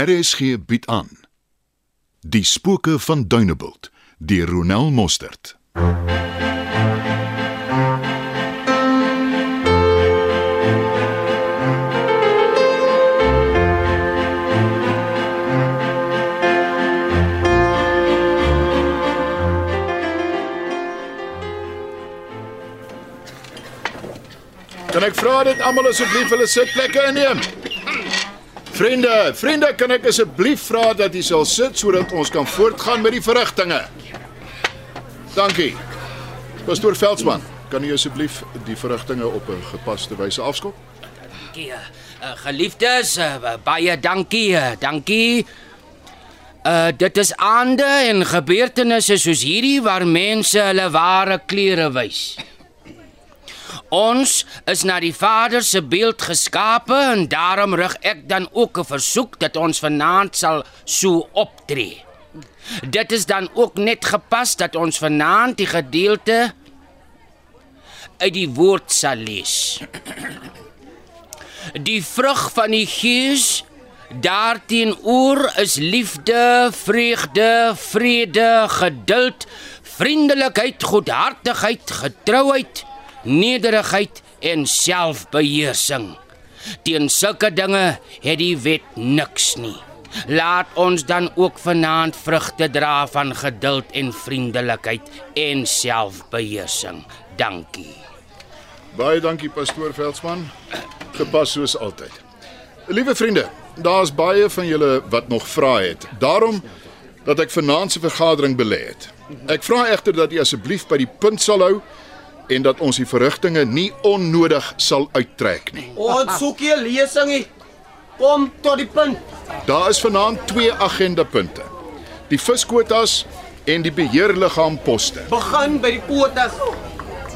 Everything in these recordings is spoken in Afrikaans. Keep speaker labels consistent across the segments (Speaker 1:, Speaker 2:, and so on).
Speaker 1: RSG bied aan Die spooke van Dunebuld deur Ronel Mostert.
Speaker 2: Kan ek vra dat almal asseblief hulle sitplekke inneem? Vriende, vriende, kan ek asseblief vra dat jy sal sit sodat ons kan voortgaan met die verrigtinge? Dankie. Pastoor Veldsmann, kan u asseblief die verrigtinge op 'n gepaste wyse afskop?
Speaker 3: Dankie. Uh, geliefdes, uh, baie dankie. Uh, dankie. Uh dit is aande en gebeurtenisse soos hierdie waar mense hulle ware kleure wys. Ons is na die Vader se beeld geskape en daarom rig ek dan ook 'n versoek dat ons vanaand sal so optree. Dit is dan ook net gepas dat ons vanaand die gedeelte uit die woord sal lees. Die vrug van die Gees daarteenoor is liefde, vreugde, vrede, geduld, vriendelikheid, goedhartigheid, getrouheid, nederigheid en selfbeheersing. Teen sulke dinge het die wet niks nie. Laat ons dan ook vanaand vrugte dra van geduld en vriendelikheid en selfbeheersing. Dankie.
Speaker 2: Baie dankie pastoor Veldsmann. Gepas soos altyd. Liewe vriende, daar's baie van julle wat nog vra het. Daarom dat ek vanaand se vergadering belê het. Ek vra egter dat u asseblief by die punt sal hou en dat ons die verrigtinge nie onnodig sal uittrek nie.
Speaker 4: Ons soek hier lesingie. Kom tot die punt.
Speaker 2: Daar is vanaand twee agendapunte. Die viskwotas en die beheerliggaam poste.
Speaker 4: Begin by die potas.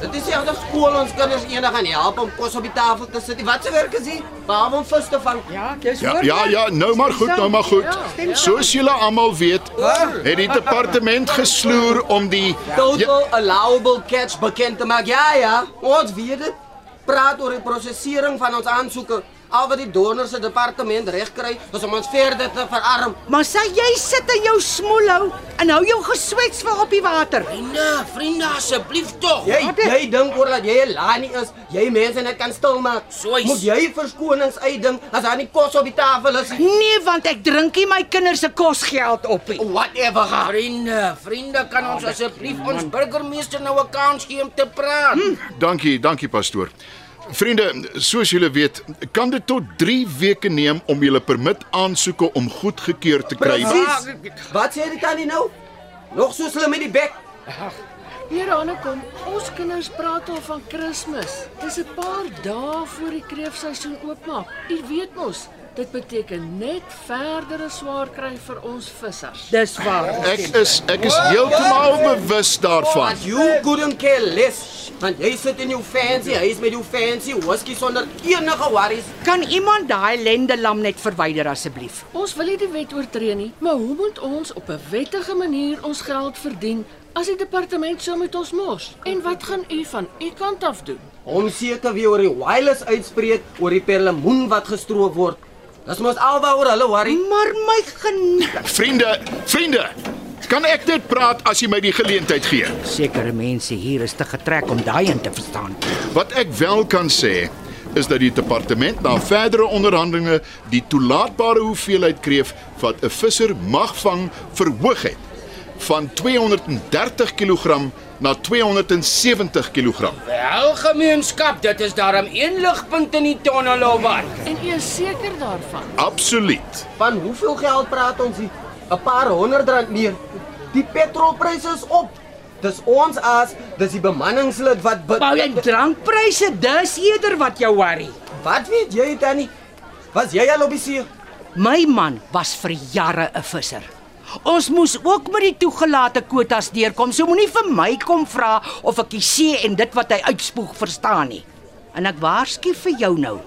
Speaker 4: Dit is nie asof skool ons kinders eendag gaan help om kos op die tafel te sit. nie. Wat se werk is dit? Behalwe om vis te vang.
Speaker 5: Ja, dis
Speaker 2: Ja, ja, ja, nou maar goed, nou maar goed. Soos julle almal weet, het die departement gesloer om die
Speaker 4: Total allowable catch bekend te maak. Ja, ja, ons weet dit. Praat oor die prosesering van ons aansoeke. Al wat die donor se departement reg kry, is om ons verder te verarm.
Speaker 5: Maar sê jy sit in jou smoelhou en hou jou geswets vir op die water.
Speaker 3: Vriende, vriende asseblief tog.
Speaker 4: Jy jy dink oor dat jy 'n lani is, jy mense net kan stil maak.
Speaker 3: So is-
Speaker 4: Moet jy verskonings uitdink as daar nie kos op die tafel is nie?
Speaker 5: Nee, want ek drink nie my kinders se kosgeld op nie.
Speaker 4: Whatever. gaan.
Speaker 3: Vriende, vriende, kan ons asseblief ons burgemeester nou 'n kans gee om te praat?
Speaker 2: Dankie, dankie pastoor. Vriende, soos julle weet, kan dit tot 3 weke neem om julle permit aansoeke om goedgekeur te kry.
Speaker 4: Presies. Wat sê die tannie nou? Nog so slim met die bek.
Speaker 6: Hier aankom. Ons kinders praat al van Kersfees. Dis 'n paar dae voor die kreefseisoen oopmaak. U weet mos, dit beteken net verdere swaar kry vir ons vissers.
Speaker 5: Dis waar.
Speaker 2: Ek is ek is heeltemal bewus daarvan.
Speaker 4: As you couldn't care less. Want jy sit in jou fancy huis met jou fancy whisky sonder enige worries.
Speaker 5: Kan iemand daai lendelam net verwyder asseblief?
Speaker 6: Ons wil nie die wet oortree nie, maar hoe moet ons op 'n wettige manier ons geld verdien as die departement so met ons mors? En wat gaan u van u kant af doen?
Speaker 4: Om seker weer oor die wireless uitspreek oor die perlemoen wat gestroop word. Dis mos alwaaroor hulle worry.
Speaker 5: Maar my gen
Speaker 2: Vriende, vriende, kan ek net praat as jy my die geleentheid gee?
Speaker 5: sekere mense hier is te getrek om daai in te verstaan.
Speaker 2: Wat ek wel kan sê is dat die departement na verdere onderhandelinge die toelaatbare hoeveelheid kreef wat 'n visser mag vang verhoog het van 230 kg na 270 kg.
Speaker 3: Wel gemeenskap, dit is daarom een ligpunt in die tonnel of wat?
Speaker 6: En u is seker daarvan?
Speaker 2: Absoluut.
Speaker 4: Van hoeveel geld praat ons hier? 'n Paar honderd rand meer. Die petrolpryse is op. Dis ons as, dis die bemanningslid wat be-
Speaker 5: Bou jy drankpryse, dis eerder wat jou worry.
Speaker 4: Wat weet jy tannie? Was jy al op die see?
Speaker 5: My man was vir jare 'n visser. Ons moes ook met die toegelate kwotas deurkom. So moenie vir my kom vra of ek die see en dit wat hy uitspoeg verstaan nie. En ek waarsku vir jou nou.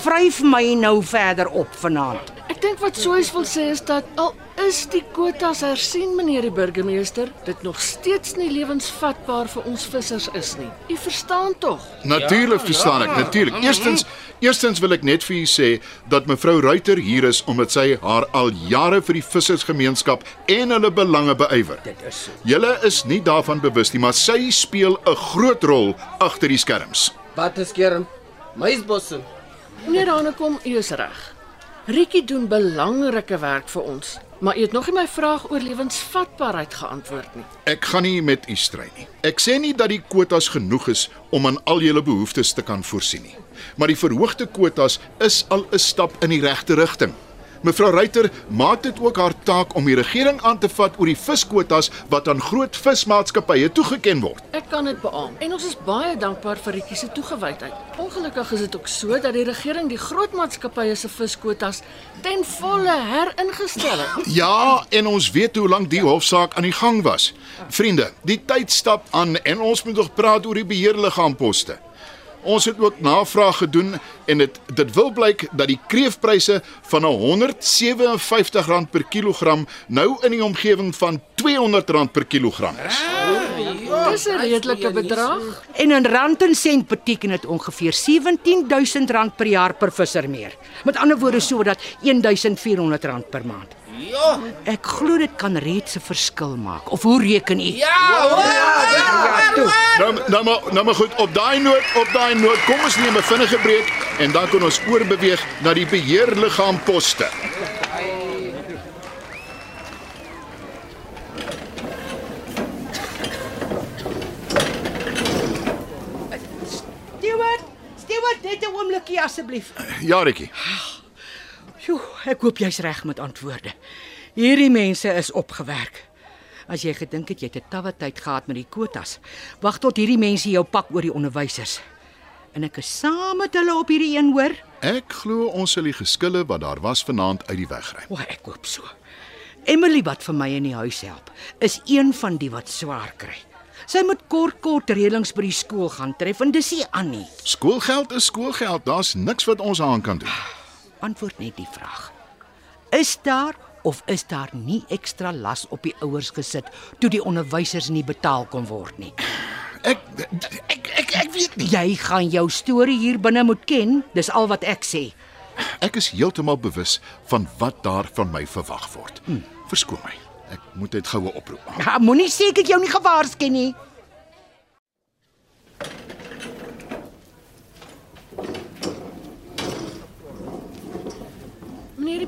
Speaker 5: Vryf my nou verder op vanaand.
Speaker 6: Ek dink wat Soys wil sê is dat al is die kwotas hersien meneer die burgemeester, dit nog steeds nie lewensvatbaar vir ons vissers is nie. U verstaan tog?
Speaker 2: Natuurlik verstaan ek, natuurlik. Eerstens Eerstens wil ek net vir u sê dat mevrou Ruiter hier is omdat sy haar al jare vir die vissersgemeenskap en hulle belange beywer.
Speaker 5: Dit is so.
Speaker 2: Julle is nie daarvan bewus nie, maar sy speel 'n groot rol agter die skerms.
Speaker 4: Wat is skerm? Meisbosse.
Speaker 6: Meneer Hanekom, u is reg. Rikkie doen belangrike werk vir ons, maar u het nog nie my vraag oor lewensvatbaarheid geantwoord nie.
Speaker 2: Ek gaan nie met u stry nie. Ek sê nie dat die kwotas genoeg is om aan al julle behoeftes te kan voorsien nie. Maar die verhoogde kwotas is al 'n stap in die regte rigting. Mevrou Ruiter maak dit ook haar taak om die regering aan te vat oor die viskwotas wat aan groot vismaatskappye toegeken word.
Speaker 6: Ek kan dit beamoen en ons is baie dankbaar vir Rikkie se toegewydheid. Ongelukkig is dit ook so dat die regering die groot maatskappye se viskwotas ten volle heringestel het.
Speaker 2: Ja, en ons weet hoe lank die hofsaak aan die gang was. Vriende, die tyd stap aan en ons moet nog praat oor die beheerliggaamposte. Ons het ook navraag gedoen en dit dit wil blyk dat die kreefpryse van R157 per kilogram nou in die omgewing van R200 per kilogram is.
Speaker 6: Dis 'n redelike bedrag.
Speaker 5: En in rand en sent beteken dit ongeveer R17000 per jaar per visser meer. Met ander woorde sodat R1400 per maand.
Speaker 3: Ja.
Speaker 5: Ek glo dit kan reeds 'n verskil maak. Of hoe reken u?
Speaker 3: Ja, hoor.
Speaker 5: ja, toe.
Speaker 2: Nou nou maar nou maar goed, op daai noot, op daai noot, kom ons neem 'n vinnige breek en dan kan ons oorbeweeg na die beheerliggaamposte.
Speaker 5: Stewart, Stewart, net 'n oombliekie asseblief.
Speaker 2: Ja, Rietjie.
Speaker 5: Ek hoop jy's reg met antwoorde. Hierdie mense is opgewerk. As jy gedink het jy het 'n tawwe tyd gehad met die kwotas, wag tot hierdie mense jou pak oor die onderwysers. En ek is saam met hulle op hierdie een hoor.
Speaker 2: Ek glo ons sal die geskille wat daar was vanaand uit die weg ry.
Speaker 5: O, ek hoop so. Emily wat vir my in die huis help, is een van die wat swaar kry. Sy moet kort kort reëlings by die skool gaan tref en dis nie Annie.
Speaker 2: Skoolgeld is skoolgeld, daar's niks wat ons aan kan doen.
Speaker 5: Antwoord net die vraag. Is daar of is daar nie ekstra las op die ouers gesit toe die onderwysers nie betaal kon word nie?
Speaker 2: Ek ek ek ek weet nie.
Speaker 5: Jy gaan jou storie hier binne moet ken, dis al wat ek sê.
Speaker 2: Ek is heeltemal bewus van wat daar van my verwag word. Hm. Verskoon my. Ek moet dit goue oproep maak.
Speaker 5: Ja, Moenie seker jou nie gewaarsku nie.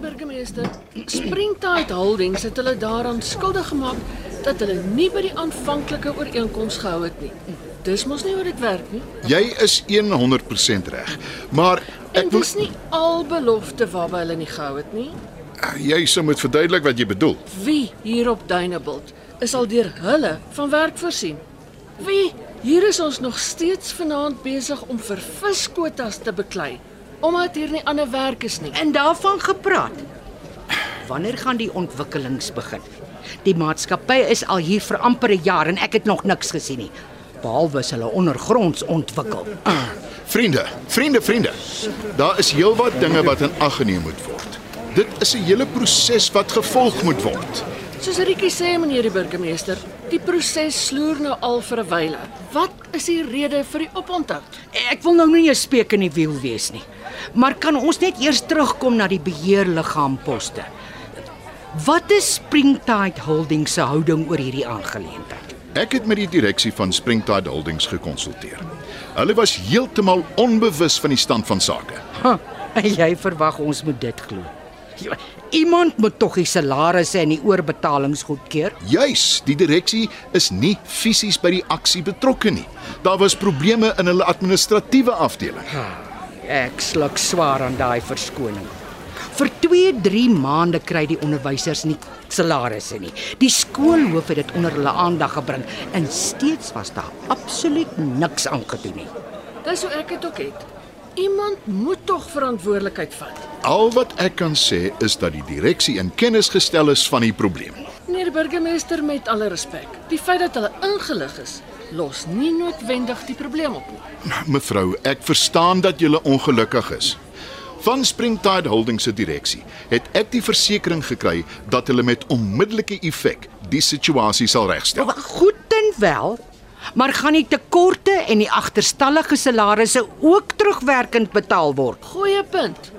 Speaker 6: Burgemeester, Springtide Holdings het hulle daaraan skuldig gemaak dat hulle nie by die aanvanklike ooreenkoms gehou het nie. Dis mos nie hoe dit werk nie.
Speaker 2: Jy is 100% reg. Maar ek wil
Speaker 6: dis nie al belofte waarby hulle nie gehou het nie.
Speaker 2: jy sou moet verduidelik wat jy bedoel.
Speaker 6: Wie hier op Dunebuld is al deur hulle van werk voorsien? Wie? Hier is ons nog steeds vanaand besig om vir viskwotas te beklei omdat hier nie ander werk is nie.
Speaker 5: En daarvan gepraat. Wanneer gaan die ontwikkelings begin? Die maatskappy is al hier vir amper 'n jaar en ek het nog niks gesien nie. Behalwe as hulle ondergronds ontwikkel.
Speaker 2: Vriende, vriende, vriende. Daar is heelwat dinge wat in ag geneem moet word. Dit is 'n hele proses wat gevolg moet word.
Speaker 6: Soos Rikkie sê, meneer die burgemeester, die proses sloer nou al vir 'n wyle. Wat is die rede vir die oponthoud?
Speaker 5: Ek wil nou nie 'n speek in die wiel wees nie. Maar kan ons net eers terugkom na die beheerliggaamposte? Wat is Springtide Holdings se houding oor hierdie aangeleentheid?
Speaker 2: Ek het met die direksie van Springtide Holdings gekonsulteer. Hulle was heeltemal onbewus van die stand van sake.
Speaker 5: Ha, en jy verwag ons moet dit glo. Iemand moet tog die salarisse en die oorbetalings goedkeur.
Speaker 2: Juis, die direksie is nie fisies by die aksie betrokke nie. Daar was probleme in hulle administratiewe afdeling.
Speaker 5: Ek sluk swaar aan daai verskoning. Vir 2-3 maande kry die onderwysers nie salarisse nie. Die skoolhoof het dit onder hulle aandag gebring en steeds was daar absoluut niks aangedoen nie.
Speaker 6: Dis hoe ek dit ook het. Iemand moet tog verantwoordelikheid vat.
Speaker 2: Al wat ek kan sê is dat die direksie in kennis gestel is van die probleem.
Speaker 6: Meneer burgemeester met alle respek, die feit dat hulle ingelig is, los nie noodwendig die probleem op nie.
Speaker 2: Mevrou, ek verstaan dat jy ongelukkig is. Van Springtide Holdings se direksie het ek die versekering gekry dat hulle met onmiddellike effek die situasie sal regstel.
Speaker 5: Goed en wel, Maar gaan die tekorte en die agterstallige salarisse ook terugwerkend betaal word?
Speaker 6: Goeie punt.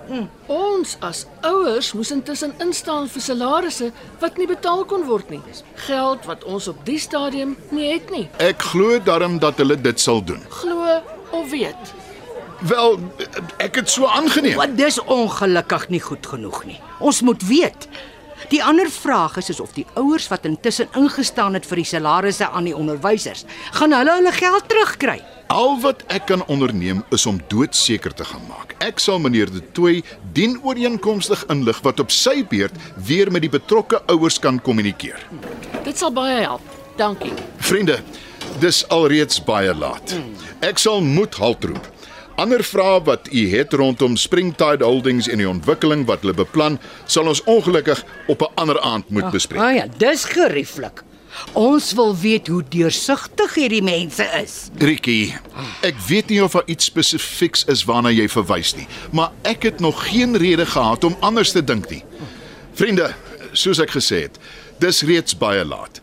Speaker 6: Ons as ouers moes intussen instaan vir salarisse wat nie betaal kon word nie. Geld wat ons op die stadium nie het nie.
Speaker 2: Ek glo darm dat hulle dit sal doen.
Speaker 6: Glo of weet.
Speaker 2: Wel, ek het so aangeneem.
Speaker 5: Wat dis ongelukkig nie goed genoeg nie. Ons moet weet. Die ander vraag is, is of die ouers wat intussen ingestaan het vir die salarisse aan die onderwysers, gaan hulle hulle geld terugkry.
Speaker 2: Al wat ek kan onderneem is om doodseker te gaan maak. Ek sal meneer De Tooy dien ooreenkomstig inlig wat op sy beurt weer met die betrokke ouers kan kommunikeer.
Speaker 6: Dit sal baie help. Dankie.
Speaker 2: Vriende, dis alreeds baie laat. Ek sal moed halt roep. Ander vrae wat u het rondom Springtide Holdings en die ontwikkeling wat hulle beplan, sal ons ongelukkig op 'n ander aand moet bespreek.
Speaker 5: Ah ja, dis gerieflik. Ons wil weet hoe deursigtig hierdie mense is.
Speaker 2: Ricky, ek weet nie of daar iets spesifieks is waarna jy verwys nie, maar ek het nog geen rede gehad om anders te dink nie. Vriende, soos ek gesê het, dis reeds baie laat.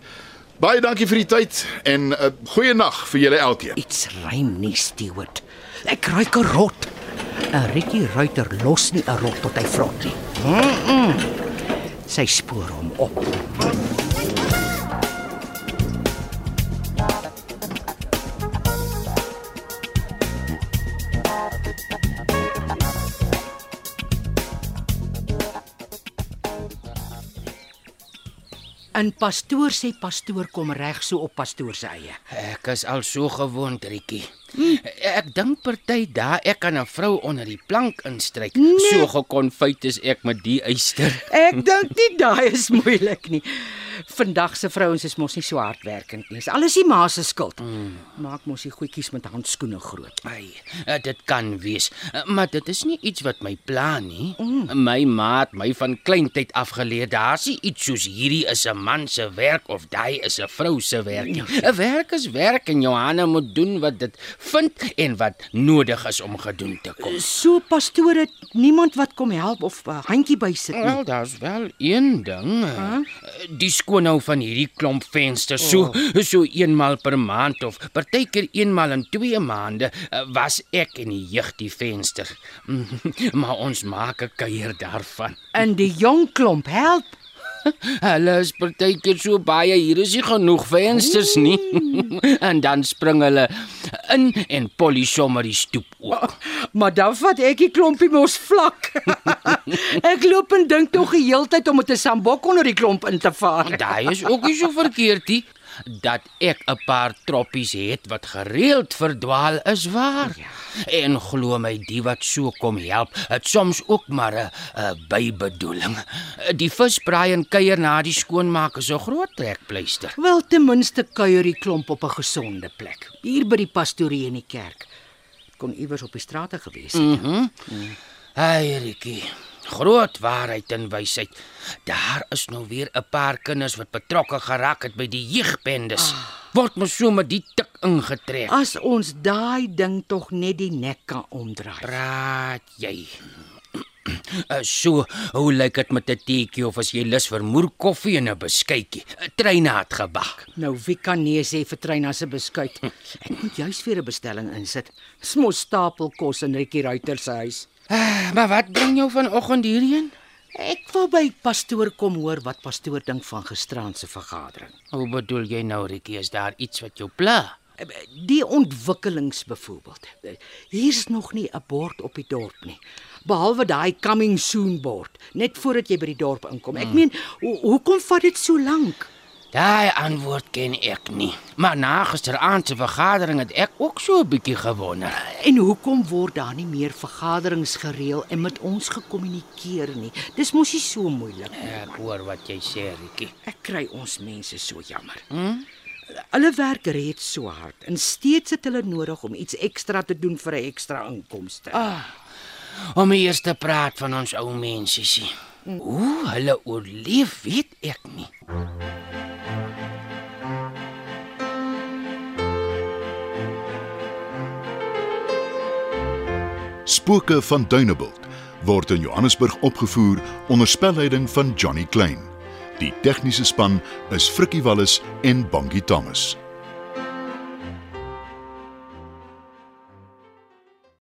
Speaker 2: Baie dankie vir die tyd en 'n uh, goeie nag vir julle elkeen.
Speaker 5: Iets rym nie, Stewart. Ek ruik 'n rot. 'n Rikkie Ruiter los nie 'n rot tot hy vrot nie. Mm -mm. Sy spoor hom op. En pastoor sê pastoor kom reg so op pastoor se eie.
Speaker 3: Ek is al so gewoond, Rietjie. Ek dink party daar ek kan 'n vrou onder die plank instryk. Nee. So gekonfyt is ek met die eyster.
Speaker 5: Ek dink nie daai is moeilik nie. Vandag se vrouens is mos nie so hardwerkend nie. Dis alles die ma se skuld. Mm. Maak mos die goedjies met handskoene groot.
Speaker 3: Ai, eh, dit kan wees, eh, maar dit is nie iets wat my pla nie. Mm. My ma het my van kleintyd af geleer, daar's iets soos hierdie is 'n man se werk of daai is 'n vrou se werk. 'n Werk is werk en Johanna moet doen wat dit vind en wat nodig is om gedoen te kom.
Speaker 5: So pastoor het niemand wat kom help of 'n handjie bysit nie.
Speaker 3: Wel, daar's wel een ding. Huh? Die skoon nou van hierdie klomp vensters so oh. so eenmal per maand of partykeer eenmal in 2 maande eh, was ek in die jeug die venster. maar ons maak 'n kuier daarvan.
Speaker 5: En die jong klomp help.
Speaker 3: Hulle is partykeer so baie hier is nie genoeg vensters nie. en dan spring hulle in en polish sommer die stoep ook.
Speaker 5: Maar dan vat ek die klompie mos vlak. ek loop en dink tog die heeltyd om met 'n sambok onder die klomp in te vaar.
Speaker 3: Daai is ook nie so verkeerd nie dat ek 'n paar troppies het wat gereeld verdwaal is waar. Ja. En glo my, die wat so kom help, het soms ook maar 'n bybedoeling. Die visbraai en kuier na die skoonmaak is 'n groot trekpleister.
Speaker 5: Wel ten minste kuier die klomp op 'n gesonde plek. Hier by die pastorie in die kerk. Kon iewers op die strate gewees het.
Speaker 3: Mhm. Mm mm. Ai, Rikie. Groot waarheid en wysheid. Daar is nou weer 'n paar kinders wat betrokke geraak het by die jeugbendes. Ah. Word mos so met die tik ingetrek.
Speaker 5: As ons daai ding tog net die nek kan omdraai.
Speaker 3: Praat jy. Uh, so, hoe lyk dit met 'n teetjie of as jy lus vir moer koffie en 'n beskuitjie? 'n Treina het gebak.
Speaker 5: Nou wie kan nee sê vir Treina se beskuit? Ek moet juis vir 'n bestelling insit. Smos stapel kos in Rikkie Ruiter se huis.
Speaker 3: Uh, maar wat bring jou vanoggend hierheen?
Speaker 5: Ek wil by pastoor kom hoor wat pastoor dink van gisterand se vergadering.
Speaker 3: Hoe bedoel jy nou, Rikkie, is daar iets wat jou pla?
Speaker 5: Die ontwikkelings byvoorbeeld. Hier's nog nie 'n bord op die dorp nie. Behalwe daai coming soon bord, net voordat jy by die dorp inkom. Ek meen, ho hoekom vat dit so lank?
Speaker 3: Daai antwoord ken ek nie. Maar na gisteraand se vergadering het ek ook so 'n bietjie gewonder.
Speaker 5: En hoekom word daar nie meer vergaderings gereël en met ons gekommunikeer nie? Dis mos nie so moeilik nie.
Speaker 3: Ek hoor wat jy sê, Rietjie.
Speaker 5: Ek kry ons mense so jammer. Hm? Hulle werk reeds so hard en steeds het hulle nodig om iets ekstra te doen vir 'n ekstra inkomste.
Speaker 3: Ah, om eers te praat van ons ou mense sien. Hoe hulle oorleef, weet ek nie.
Speaker 1: Spooke van Dunebuld word in Johannesburg opgevoer onder spelleiding van Johnny Klein. Die tegniese span is Frikkie Wallis en Bongie Thomas.